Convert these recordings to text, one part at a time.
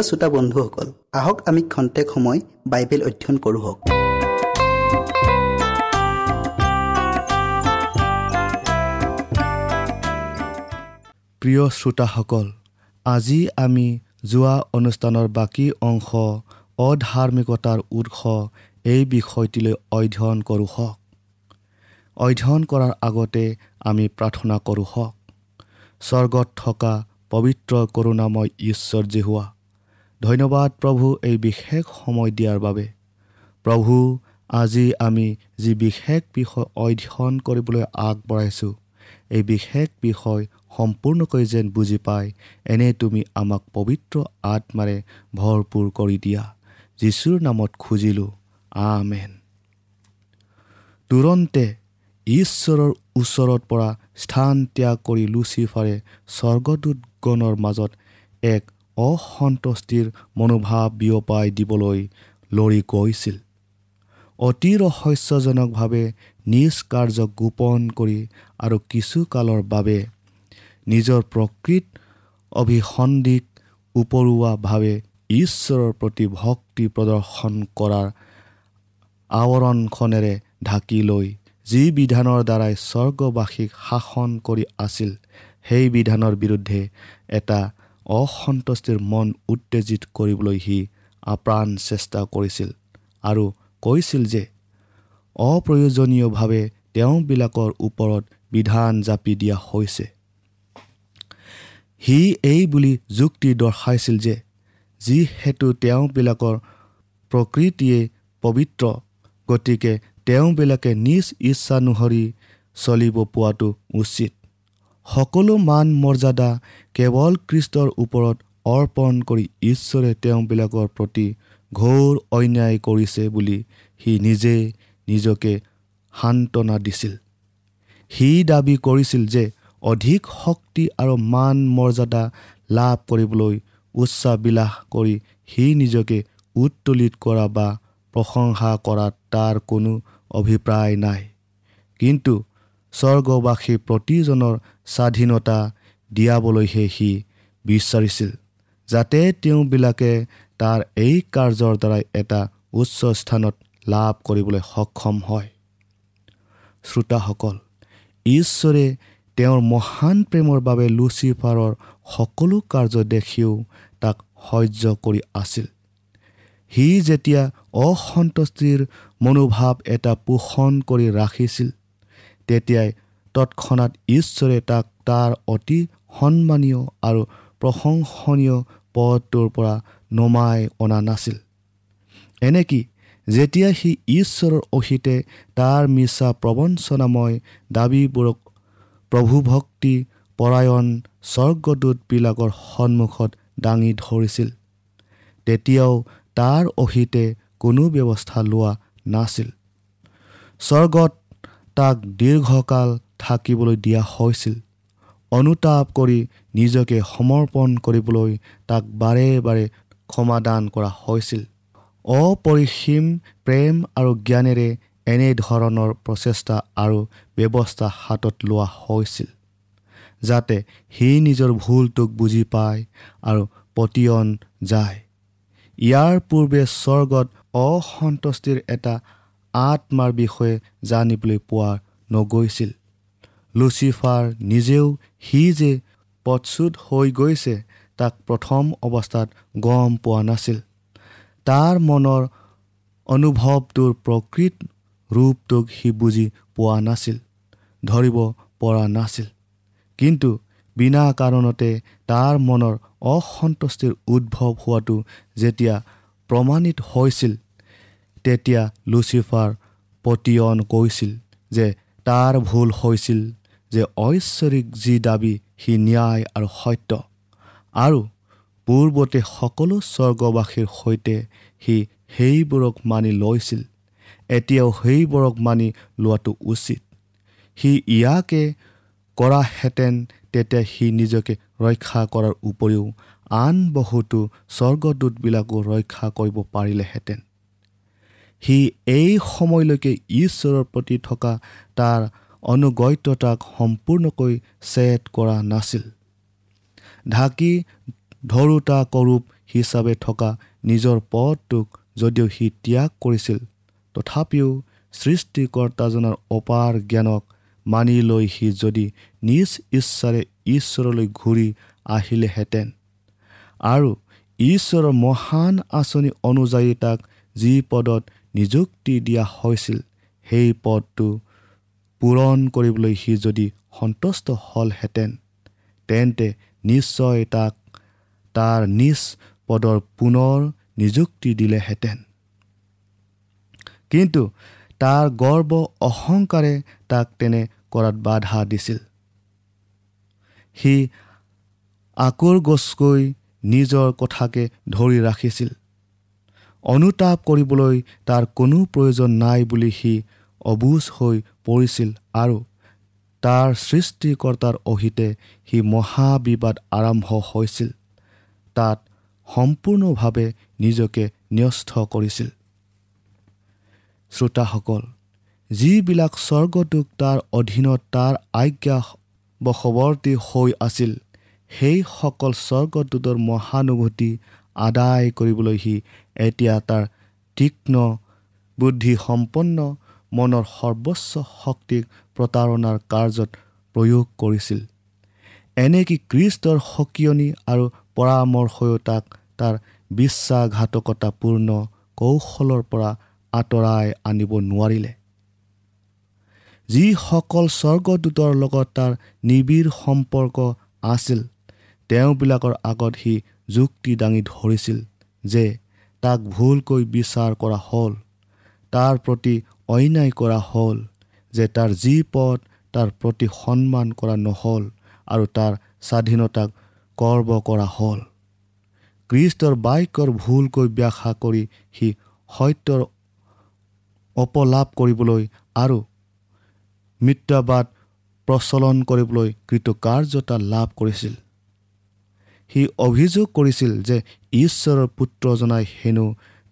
প্ৰিয় শ্ৰোতা বন্ধুসকল আহক আমি খন্তেক সময় বাইবেল অধ্যয়ন কৰোঁ হওক। প্ৰিয় শ্ৰোতাসকল আজি আমি যোৱা অনুষ্ঠানৰ বাকী অংশ অধাৰ্মিকতাৰ উৎস এই বিষয়টিলৈ অধ্যয়ন কৰোঁ হওক। অধ্যয়ন কৰাৰ আগতে আমি প্ৰাৰ্থনা কৰোঁ হওক। স্বৰ্গত থকা পবিত্ৰ কৰোণাময় ঈশ্বৰ হোৱা ধন্যবাদ প্ৰভু এই বিশেষ সময় দিয়াৰ বাবে। প্ৰভু আজি আমি যি বিশেষ বিষয় অধ্যয়ন কৰিবলৈ আগবঢ়াইছোঁ এই বিশেষ বিষয় সম্পূৰ্ণকৈ যেন বুজি পাই এনে তুমি আমাক পবিত্ৰ আত্মাৰে ভৰপূৰ কৰি দিয়া যীশুৰ নামত খুজিলোঁ আমেন। তুৰন্তে ঈশ্বৰৰ ওচৰত পৰা স্থান ত্যাগ কৰি লুচিফাৰে স্বৰ্গদূতগণৰ মাজত এক অসন্তুষ্টিৰ মনোভাৱ বিয়পাই দিবলৈ লৰি গৈছিল। অতি ৰহস্যজনকভাৱে নিজ কাৰ্য গোপন কৰি আৰু কিছু কালৰ বাবে নিজৰ প্ৰকৃত অভিসন্ধিক উপৰুৱাভাৱে ঈশ্বৰৰ প্ৰতি ভক্তি প্ৰদৰ্শন কৰাৰ আৱৰণখনেৰে ঢাকি লৈ যি বিধানৰ দ্বাৰাই স্বৰ্গবাসীক শাসন কৰি আছিল সেই বিধানৰ বিৰুদ্ধে এটা অসন্তুষ্টিৰ মন উত্তেজিত কৰিবলৈ সি আপ্ৰাণ চেষ্টা কৰিছিল আৰু কৈছিল যে অপ্ৰয়োজনীয়ভাৱে তেওঁবিলাকৰ ওপৰত বিধান জাপি দিয়া হৈছে। সি এই বুলি যুক্তি দৰ্শাইছিল যে যিহেতু তেওঁবিলাকৰ প্ৰকৃতিয়ে পবিত্ৰ গতিকে তেওঁবিলাকে নিজ ইচ্ছানুসৰি চলিব পোৱাটো উচিত। সকলো মান মৰ্যাদা কেৱল কৃষ্টৰ ওপৰত অৰ্পণ কৰি ঈশ্বৰে তেওঁবিলাকৰ প্ৰতি ঘোৰ অন্যায় কৰিছে বুলি সি নিজে নিজকে সান্তনা দিছিল। সি দাবী কৰিছিল যে অধিক শক্তি আৰু মান মৰ্যাদা লাভ কৰিবলৈ উচ্চাবিলাস কৰি সি নিজকে উত্তোলিত কৰা বা প্ৰশংসা কৰাত তাৰ কোনো অভিপ্ৰায় নাই। কিন্তু স্বৰ্গবাসী প্ৰতিজনৰ স্বাধীনতা দিয়াবলৈহে সি বিচাৰিছিল যাতে তেওঁবিলাকে তাৰ এই কাৰ্যৰ দ্বাৰাই এটা উচ্চ স্থানত লাভ কৰিবলৈ সক্ষম হয়। শ্ৰোতাসকল ঈশ্বৰে তেওঁৰ মহান প্ৰেমৰ বাবে লুচিফাৰৰ সকলো কাৰ্য দেখিও তাক সহ্য কৰি আছিল। সি যেতিয়া অসন্তুষ্টিৰ মনোভাৱ এটা পোষণ কৰি ৰাখিছিল তেতিয়াই তৎক্ষণাত ঈশ্বৰে তাক তাৰ অতি সন্মানীয় আৰু প্ৰশংসনীয় পদটোৰ পৰা নমাই অনা নাছিল। এনেকি যেতিয়া সি ঈশ্বৰৰ অহিতে তাৰ মিছা প্ৰবঞ্চনাময় দাবীবোৰক প্ৰভুভক্তি পৰায়ণ স্বৰ্গদূতবিলাকৰ সন্মুখত দাঙি ধৰিছিল তেতিয়াও তাৰ অহিতে কোনো ব্যৱস্থা লোৱা নাছিল। স্বৰ্গত তাক দীৰ্ঘকাল থাকিবলৈ দিয়া হৈছিল। অনুতাপ কৰি নিজকে সমৰ্পণ কৰিবলৈ তাক বাৰে বাৰে ক্ষমাদান কৰা হৈছিল। অপৰিসীম প্ৰেম আৰু জ্ঞানেৰে এনেধৰণৰ প্ৰচেষ্টা আৰু ব্যৱস্থা হাতত লোৱা হৈছিল যাতে সি নিজৰ ভুলটোক বুজি পায় আৰু পতিয়ন যায়। ইয়াৰ পূৰ্বে স্বৰ্গত অসন্তুষ্টিৰ এটা আত্মাৰ বিষয়ে জানিবলৈ পোৱা নগৈছিল। লুচিফাৰ নিজেও সি যে পদচ্যুত হৈ গৈছে তাক প্ৰথম অৱস্থাত গম পোৱা নাছিল। তাৰ মনৰ অনুভৱটোৰ প্ৰকৃত ৰূপটোক সি বুজি পোৱা নাছিল ধৰিব পৰা নাছিল। কিন্তু বিনা কাৰণতে তাৰ মনৰ অসন্তুষ্টিৰ উদ্ভৱ হোৱাটো যেতিয়া প্ৰমাণিত হৈছিল তেতিয়া লুচিফাৰ পতিয়ন কৈছিল যে তাৰ ভুল হৈছিল। যে ঐশ্বৰিক যি দাবী সি ন্যায় আৰু সত্য। আৰু পূৰ্বতে সকলো স্বৰ্গবাসীৰ সৈতে সি সেইবোৰক মানি লৈছিল। এতিয়াও সেইবোৰক মানি লোৱাটো উচিত। সি ইয়াকে কৰাহেঁতেন তেতিয়া সি নিজকে ৰক্ষা কৰাৰ উপৰিও আন বহুতো স্বৰ্গদূতবিলাকো ৰক্ষা কৰিব পাৰিলেহেঁতেন। সি এই সময়লৈকে ঈশ্বৰৰ প্ৰতি থকা তাৰ অনুগত্যতাক সম্পূৰ্ণকৈ ছেট কৰা নাছিল। ঢাকি ধৰোতা কৰোপ হিচাপে থকা নিজৰ পদটোক যদিও সি ত্যাগ কৰিছিল তথাপিও সৃষ্টিকৰ্তাজনৰ অপাৰ জ্ঞানক মানি লৈ সি যদি নিজ ইচ্ছাৰে ঈশ্বৰলৈ ঘূৰি আহিলেহেঁতেন আৰু ঈশ্বৰৰ মহান আঁচনি অনুযায়ী তাক যি পদত নিযুক্তি দিয়া হৈছিল সেই পদটো পূৰণ কৰিবলৈ সি যদি সন্তুষ্ট হ'লহেঁতেন তেন্তে নিশ্চয় তাক তাৰ নিজ পদৰ পুনৰ নিযুক্তি দিলেহেঁতেন। কিন্তু তাৰ গৰ্ব অহংকাৰে তাক তেনে কৰাত বাধা দিছিল। সি আকুৰ গছকৈ নিজৰ কথাকে ধৰি ৰাখিছিল। অনুতাপ কৰিবলৈ তাৰ কোনো প্ৰয়োজন নাই বুলি সি অবুজ হৈ পৰিছিল আৰু তাৰ সৃষ্টিকৰ্তাৰ অহিতে সি মহাবিবাদ আৰম্ভ হৈছিল। তাত সম্পূৰ্ণভাৱে নিজকে ন্যস্ত কৰিছিল। শ্ৰোতাসকল যিবিলাক স্বৰ্গটোক তাৰ অধীনত তাৰ আজ্ঞা বশৱৰ্তী হৈ আছিল সেইসকল স্বৰ্গদূতৰ মহানুভূতি আদায় কৰিবলৈ সি এতিয়া তাৰ তীক্ষ্ণ বুদ্ধিসম্পন্ন মনৰ সৰ্বোচ্চ শক্তিক প্ৰতাৰণাৰ কাৰ্যত প্ৰয়োগ কৰিছিল। এনেকি কৃষ্টৰ সকিয়নি আৰু পৰামৰ্শও তাক তাৰ বিশ্বাসঘাতকতাপূৰ্ণ কৌশলৰ পৰা আঁতৰাই আনিব নোৱাৰিলে। যিসকল স্বৰ্গদূতৰ লগত তাৰ নিবিড় সম্পৰ্ক আছিল তেওঁবিলাকৰ আগত সি যুক্তি দাঙি ধৰিছিল যে তাক ভুলকৈ বিচাৰ কৰা হ'ল। তাৰ প্ৰতি অন্যায় কৰা হ'ল যে তাৰ যি পদ তাৰ প্ৰতি সন্মান কৰা নহ'ল আৰু তাৰ স্বাধীনতাক কৰ্ব কৰা হ'ল। কৃষ্টৰ বাক্যৰ ভুলকৈ ব্যাখ্যা কৰি সি সত্যৰ অপলাভ কৰিবলৈ আৰু মিত্ৰাবাদ প্ৰচলন কৰিবলৈ কৃতকাৰ্যতা লাভ কৰিছিল। সি অভিযোগ কৰিছিল যে ঈশ্বৰৰ পুত্ৰজনাই হেনো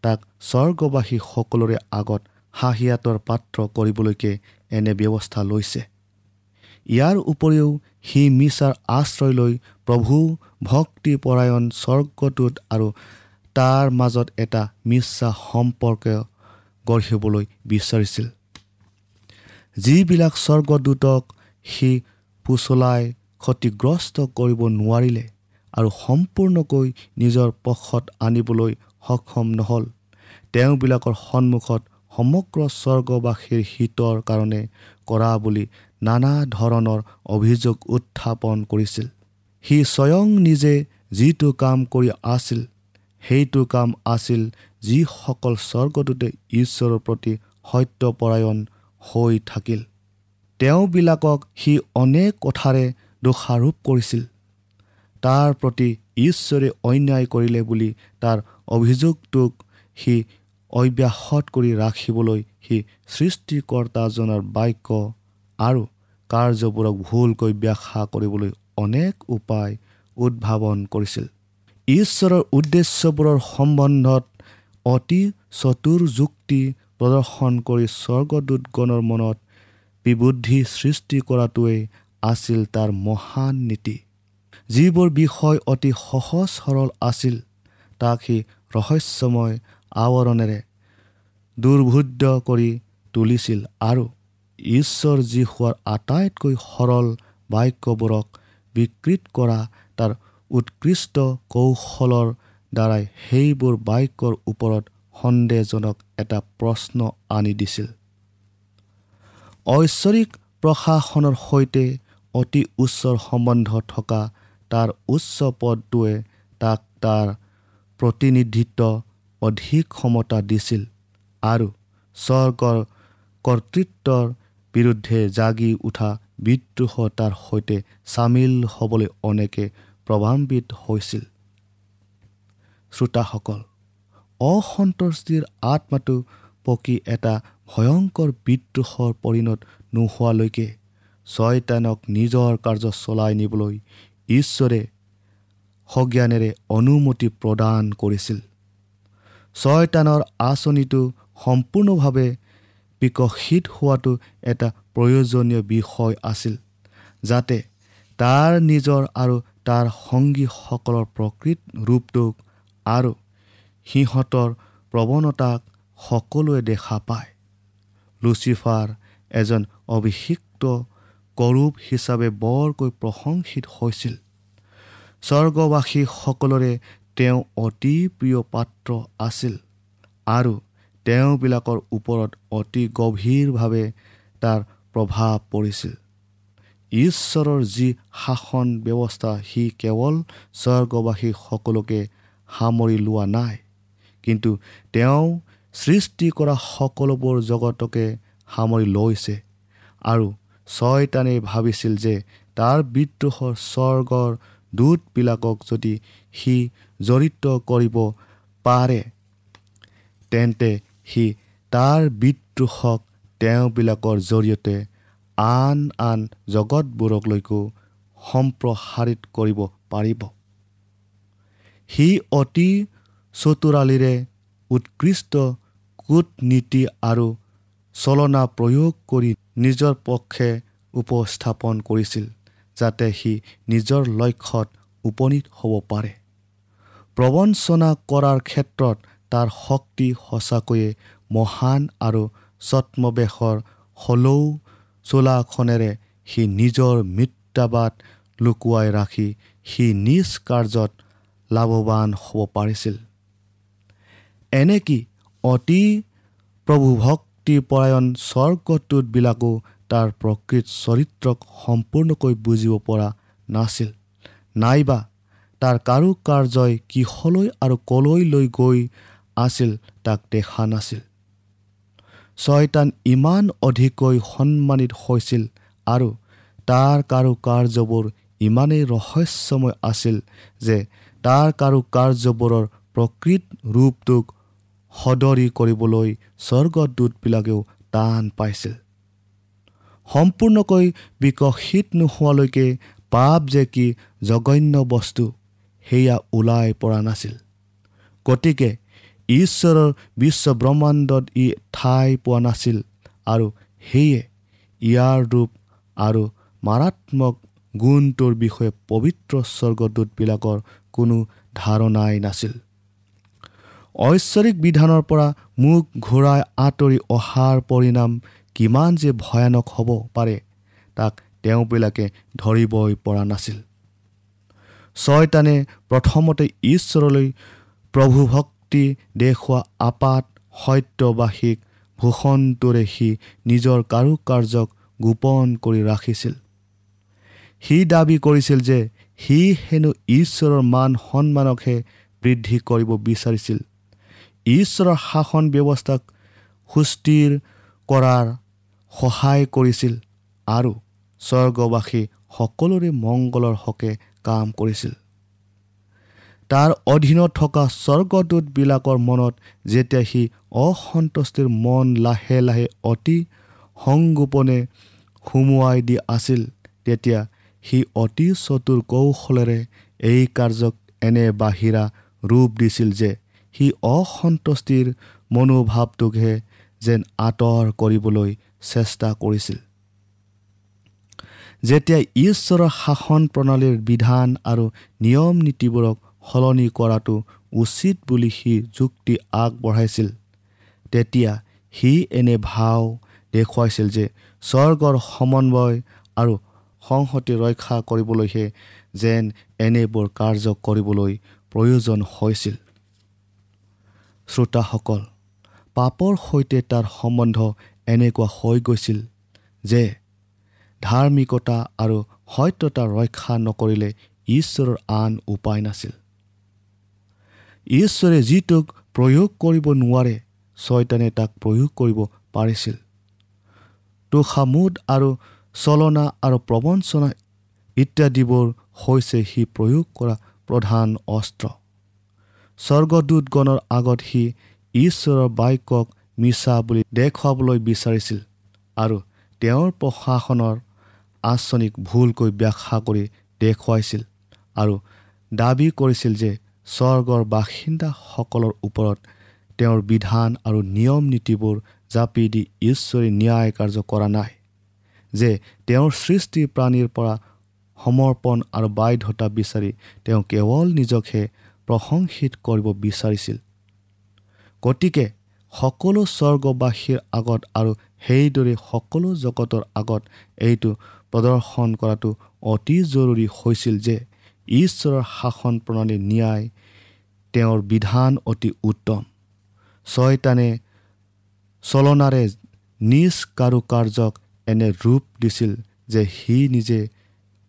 তাক স্বৰ্গবাসী সকলোৰে আগত হাঁহিয়াতৰ পাত্ৰ কৰিবলৈকে এনে ব্যৱস্থা লৈছে। ইয়াৰ উপৰিও সি মিছাৰ আশ্ৰয় লৈ প্ৰভু ভক্তিপৰায়ণ স্বৰ্গটোত আৰু তাৰ মাজত এটা মিছা সম্পৰ্ক গঢ়িবলৈ বিচাৰিছিল। যিবিলাক স্বৰ্গদূতক সি পুচলাই ক্ষতিগ্ৰস্ত কৰিব নোৱাৰিলে আৰু সম্পূৰ্ণকৈ নিজৰ পক্ষত আনিবলৈ সক্ষম নহ'ল তেওঁবিলাকৰ সন্মুখত সমগ্ৰ স্বৰ্গবাসীৰ হিতৰ কাৰণে কৰা বুলি নানা ধৰণৰ অভিযোগ উত্থাপন কৰিছিল। সি স্বয়ং নিজে যিটো কাম কৰি আছিল সেইটো কাম আছিল যিসকল স্বৰ্গদূতে ঈশ্বৰৰ প্ৰতি সত্যপৰায়ণ হৈ থাকিল। তেওঁবিলাকক সি অনেক কথাৰে দোষাৰোপ কৰিছিল। তাৰ প্ৰতি ঈশ্বৰে অন্যায় কৰিলে বুলি তাৰ অভিযোগটোক সি অব্যাহত কৰি ৰাখিবলৈ সি সৃষ্টিকৰ্তাজনৰ বাক্য আৰু কাৰ্যবোৰক ভুলকৈ ব্যাখ্যা কৰিবলৈ অনেক উপায় উদ্ভাৱন কৰিছিল। ঈশ্বৰৰ উদ্দেশ্যবোৰৰ সম্বন্ধত অতি চতুৰ যুক্তি প্ৰদৰ্শন কৰি স্বৰ্গদূতগণৰ মনত বিবুদ্ধি সৃষ্টি কৰাটোৱেই আছিল তাৰ মহান নীতি। যিবোৰ বিষয় অতি সহজ সৰল আছিল তাক সি ৰহস্যময় আৱৰণেৰে দুৰ্ভোদ্য কৰি তুলিছিল আৰু ঈশ্বৰ যি হোৱাৰ আটাইতকৈ সৰল বাক্যবোৰক বিকৃত কৰা তাৰ উৎকৃষ্ট কৌশলৰ দ্বাৰাই সেইবোৰ বাক্যৰ ওপৰত সন্দেহজনক এটা প্ৰশ্ন আনি দিছিল। ঐশ্বৰিক প্ৰশাসনৰ সৈতে অতি উচ্চৰ সম্বন্ধ থকা তাৰ উচ্চ পদটোৱে তাক তাৰ প্ৰতিনিধিত্ব অধিক ক্ষমতা দিছিল আৰু স্বৰ্গৰ কৰ্তৃত্বৰ বিৰুদ্ধে জাগি উঠা বিদ্ৰোহ তাৰ সৈতে চামিল হ'বলৈ অনেকে প্ৰভাৱান্বিত হৈছিল। শ্ৰোতাসকল অসন্তুষ্টিৰ আত্মাটো পকি এটা ভয়ংকৰ বিদ্ৰোহৰ পৰিণত নোহোৱালৈকে ছয়তানক নিজৰ কাৰ্য চলাই নিবলৈ ঈশ্বৰে সজ্ঞানেৰে অনুমতি প্ৰদান কৰিছিল। ছয়তানৰ আঁচনিটো সম্পূৰ্ণভাৱে বিকশিত হোৱাটো এটা প্ৰয়োজনীয় বিষয় আছিল যাতে তাৰ নিজৰ আৰু তাৰ সংগীসকলৰ প্ৰকৃত ৰূপটোক আৰু সিহঁতৰ প্ৰৱণতাক সকলোৱে দেখা পায়। লুচিফাৰ এজন অভিষিক্ত কৰূপ হিচাপে বৰকৈ প্ৰশংসিত হৈছিল। স্বৰ্গবাসীসকলৰে তেওঁ অতি প্ৰিয় পাত্ৰ আছিল আৰু তেওঁবিলাকৰ ওপৰত অতি গভীৰভাৱে তাৰ প্ৰভাৱ পৰিছিল। ঈশ্বৰৰ যি শাসন ব্যৱস্থা সি কেৱল স্বৰ্গবাসীসকলোকে সামৰি লোৱা নাই কিন্তু তেওঁ সৃষ্টি কৰা সকলোবোৰ জগতকে সামৰি লৈছে আৰু ছয়তানে ভাবিছিল যে তাৰ বিদ্ৰোহৰ স্বৰ্গৰ দূতবিলাকক যদি সি জড়িত কৰিব পাৰে। তেন্তে সি তাৰ বিদ্ৰোহক তেওঁবিলাকৰ জৰিয়তে আন আন জগতবোৰকলৈকো সম্প্ৰসাৰিত কৰিব পাৰিব। সি অতি চতুৰালিৰে উৎকৃষ্ট কূটনীতি আৰু চলনা প্ৰয়োগ কৰি নিজৰ পক্ষে উপস্থাপন কৰিছিল যাতে সি নিজৰ লক্ষ্যত উপনীত হ'ব পাৰে। প্ৰবঞ্চনা কৰাৰ ক্ষেত্ৰত তাৰ শক্তি সঁচাকৈয়ে মহান আৰু ছদ্মবেশৰ হলৌ চোলাখনেৰে সি নিজৰ মিত্ৰাবাদ লুকুৱাই ৰাখি সি নিজ কাৰ্যত লাভৱান হ'ব পাৰিছিল। এনেকি অতি প্ৰভুভক্তিপৰায়ণ স্বৰ্গটোতবিলাকো তাৰ প্ৰকৃত চৰিত্ৰক সম্পূৰ্ণকৈ বুজিব পৰা নাছিল নাইবা তাৰ কাৰো কাৰ্যই কিহলৈ আৰু কলৈ লৈ গৈ আছিল তাক দেখা নাছিল। ছয়তান ইমান অধিককৈ সন্মানিত হৈছিল আৰু তাৰ কাৰো কাৰ্যবোৰ ইমানেই ৰহস্যময় আছিল যে তাৰ কাৰো কাৰ্যবোৰৰ প্ৰকৃত ৰূপটোক সদৰি কৰিবলৈ স্বৰ্গদূতবিলাকেও টান পাইছিল। সম্পূৰ্ণকৈ বিকশিত নোহোৱালৈকে পাপ যে কি জঘন্য বস্তু সেয়া ওলাই পৰা নাছিল। গতিকে ঈশ্বৰৰ বিশ্ব ব্ৰহ্মাণ্ডত ই ঠাই পোৱা নাছিল আৰু সেয়ে ইয়াৰ ৰূপ আৰু মাৰাত্মক গুণটোৰ বিষয়ে পবিত্ৰ স্বৰ্গদূতবিলাকৰ কোনো ধাৰণাই নাছিল। ঐশ্বৰিক বিধানৰ পৰা মুখ ঘূৰাই আঁতৰি অহাৰ পৰিণাম কিমান যে ভয়ানক হ'ব পাৰে তাক তেওঁবিলাকে ধৰিবই পৰা নাছিল। ছয়তানে প্ৰথমতে ঈশ্বৰলৈ প্ৰভুভক্তি দেখুওৱা আপাত সত্যবাসীক ভূষণটোৰে সি নিজৰ কাৰুকাৰ্যক গোপন কৰি ৰাখিছিল। সি দাবী কৰিছিল যে সি হেনো ঈশ্বৰৰ মান সন্মানকহে বৃদ্ধি কৰিব বিচাৰিছিল। ঈশ্বৰৰ শাসন ব্যৱস্থাক সুস্থিৰ কৰাৰ সহায় কৰিছিল আৰু স্বৰ্গবাসী সকলোৰে মংগলৰ হকে কাম কৰিছিল। তাৰ অধীনত থকা স্বৰ্গদূতবিলাকৰ মনত যেতিয়া সি অসন্তুষ্টিৰ মন লাহে লাহে অতি সংগোপনে সুমুৱাই দি আছিল তেতিয়া সি অতি চতুৰ কৌশলেৰে এই কাৰ্যক এনে বাহিৰা ৰূপ দিছিল যে সি অসন্তুষ্টিৰ মনোভাৱটোকহে যেন আঁতৰ কৰিবলৈ চেষ্টা কৰিছিল। যেতিয়া ঈশ্বৰৰ শাসন প্ৰণালীৰ বিধান আৰু নিয়ম নীতিবোৰক সলনি কৰাটো উচিত বুলি সি যুক্তি আগবঢ়াইছিল তেতিয়া সি এনে ভাও দেখুৱাইছিল যে স্বৰ্গৰ সমন্বয় আৰু সংহতি ৰক্ষা কৰিবলৈহে যেন এনেবোৰ কাৰ্য কৰিবলৈ প্ৰয়োজন হৈছিল। শ্ৰোতাসকল পাপৰ সৈতে তাৰ সম্বন্ধ এনেকুৱা হৈ গৈছিল যে ধাৰ্মিকতা আৰু সত্যতা ৰক্ষা নকৰিলে ঈশ্বৰৰ আন উপায় নাছিল। ঈশ্বৰে যিটোক প্ৰয়োগ কৰিব নোৱাৰে ছয়তানে তাক প্ৰয়োগ কৰিব পাৰিছিল। তোষামোদ আৰু চলনা আৰু প্ৰবঞ্চনা ইত্যাদিবোৰ হৈছে সি প্ৰয়োগ কৰা প্ৰধান অস্ত্ৰ। স্বৰ্গদূতগণৰ আগত সি ঈশ্বৰৰ বাক্যক মিছা বুলি দেখুৱাবলৈ বিচাৰিছিল আৰু তেওঁৰ প্ৰশাসনৰ আঁচনিক ভুলকৈ ব্যাখ্যা কৰি দেখুৱাইছিল আৰু দাবী কৰিছিল যে স্বৰ্গৰ বাসিন্দাসকলৰ ওপৰত তেওঁৰ বিধান আৰু নিয়ম নীতিবোৰ জাপি দি ঈশ্বৰে ন্যায় কাৰ্য কৰা নাই যে তেওঁৰ সৃষ্টি প্ৰাণীৰ পৰা সমৰ্পণ আৰু বাধ্যতা বিচাৰি তেওঁ কেৱল নিজকহে প্ৰশংসিত কৰিব বিচাৰিছিল। গতিকে সকলো স্বৰ্গবাসীৰ আগত আৰু সেইদৰে সকলো জগতৰ আগত এইটো প্ৰদৰ্শন কৰাটো অতি জৰুৰী হৈছিল যে ঈশ্বৰৰ শাসন প্ৰণালী ন্যায় তেওঁৰ বিধান অতি উত্তম। ছয়তানে চলনাৰে নিজ কাৰুকাৰ্যক এনে ৰূপ দিছিল যে সি নিজে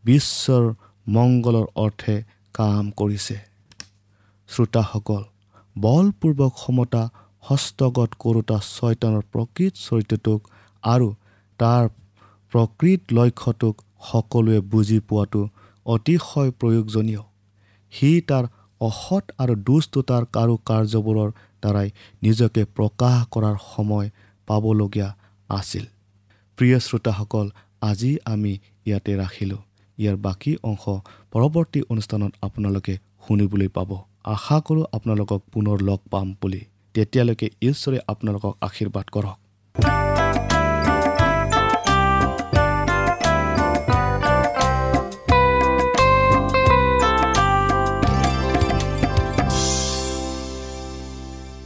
বিশ্বৰ মংগলৰ অৰ্থে কাম কৰিছে। শ্ৰোতাসকল বলপূৰ্বক সমতা হস্তগত কৰোঁতা ছয়তানৰ প্ৰকৃত চৰিত্ৰটোক আৰু তাৰ প্ৰকৃত লক্ষ্যটোক সকলোৱে বুজি পোৱাটো অতিশয় প্ৰয়োজনীয়। সি তাৰ অসৎ আৰু দুষ্টতাৰ কাৰু কাৰ্যবোৰৰ দ্বাৰাই নিজকে প্ৰকাশ কৰাৰ সময় পাবলগীয়া আছিল। প্ৰিয় শ্ৰোতাসকল আজি আমি ইয়াতে ৰাখিলোঁ। ইয়াৰ বাকী অংশ পৰৱৰ্তী অনুষ্ঠানত আপোনালোকে শুনিবলৈ পাব। আশা কৰোঁ আপোনালোকক পুনৰ লগ পাম বুলি। তেতিয়ালৈকে ঈশ্বৰে আপোনালোকক আশীৰ্বাদ কৰক।